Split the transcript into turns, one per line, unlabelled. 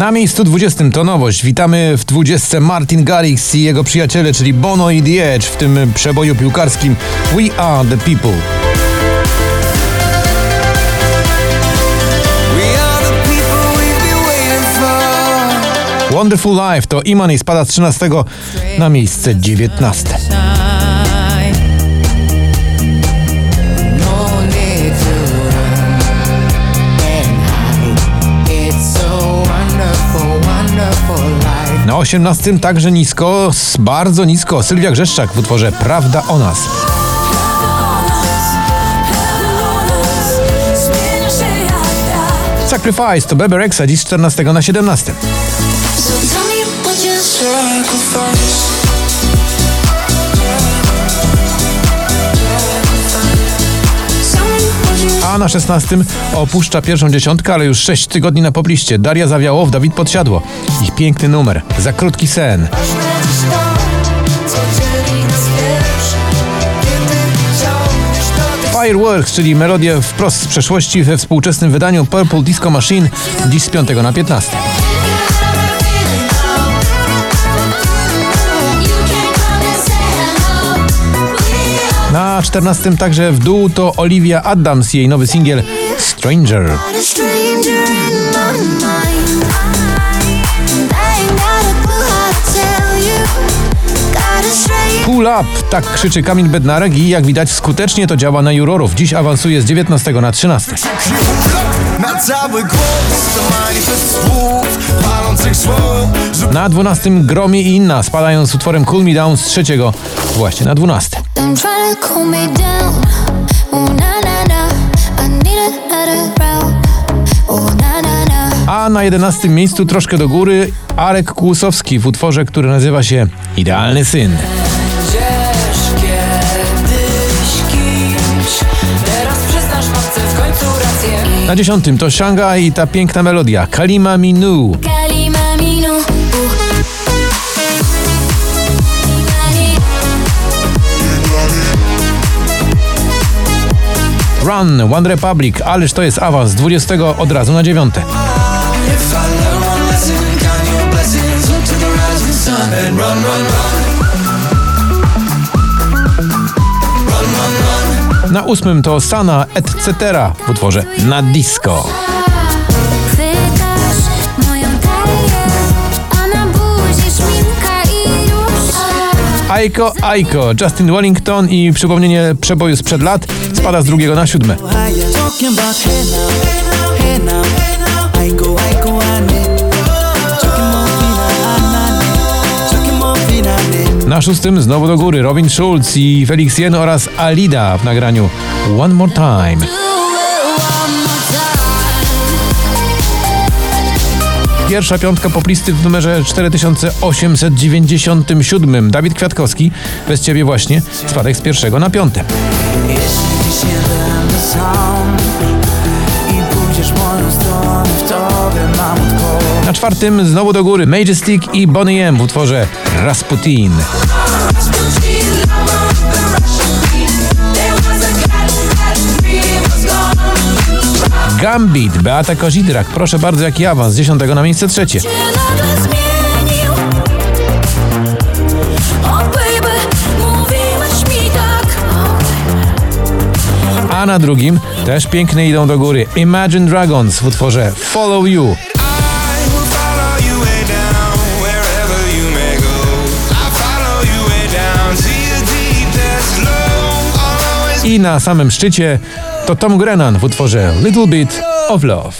Na miejscu 20 to nowość. Witamy w 20 Martin Garrix i jego przyjaciele, czyli Bono i The Edge w tym przeboju piłkarskim We Are The People. Wonderful Life to Imani spada z 13 na miejsce 19. 18 także nisko, bardzo nisko, Sylwia Grzeszczak w utworze Prawda o nas. Sacrifice to Bebe Rexha dziś z 14 na 17. A na 16 opuszcza pierwszą dziesiątkę, ale już 6 tygodni na pobliście. Daria Zawiałow, Dawid Podsiadło. Ich piękny numer. Za krótki sen. Fireworks, czyli melodie wprost z przeszłości we współczesnym wydaniu Purple Disco Machine dziś z 5 na 15. Na 14 także w dół to Olivia Adams, jej nowy singiel Stranger. Pull up, tak krzyczy Kamil Bednarek i jak widać skutecznie to działa na jurorów. Dziś awansuje z 19 na 13.
Na cały głos to manifest słów palących słów
Na 12 Gromi i Inna spadają z utworem Cool Me Down z trzeciego właśnie na 12.
I'm trying to cool me down. Oh, na, na, na. I need another route. Oh, na, na, na.
A na 11 miejscu troszkę do góry Arek Kłusowski w utworze, który nazywa się Idealny Syn. Na 10 to Shanghai i ta piękna melodia Kalima Minu.
Kalima minu.
Run, One Republic, ależ to jest awans z 20 od razu na 9.
If I learn one lesson, count your blessings Look to the rising sun and run, run, run
8 to Sana etc. w utworze Na Disco. Aiko Aiko, Justin Wellington i przypomnienie przeboju sprzed lat spada z drugiego na siódme. Na szóstym znowu do góry Robin Schulz i Felix Jen oraz Alida w nagraniu One More Time. Pierwsza piątka poplisty w numerze 4897. Dawid Kwiatkowski, bez ciebie właśnie, spadek z pierwszego na piąte.
Jeśli się sam i pójdziesz moją stronę, w odpowiedź.
Na czwartym znowu do góry Majestic i Bonnie M w utworze Rasputin. Gambit, Beata Kozidrak, proszę bardzo, jaki awans, z 10 na miejsce trzecie. A na drugim też piękne idą do góry Imagine Dragons w utworze Follow You.
I
na samym szczycie to Tom Grennan w utworze Little Bit of Love.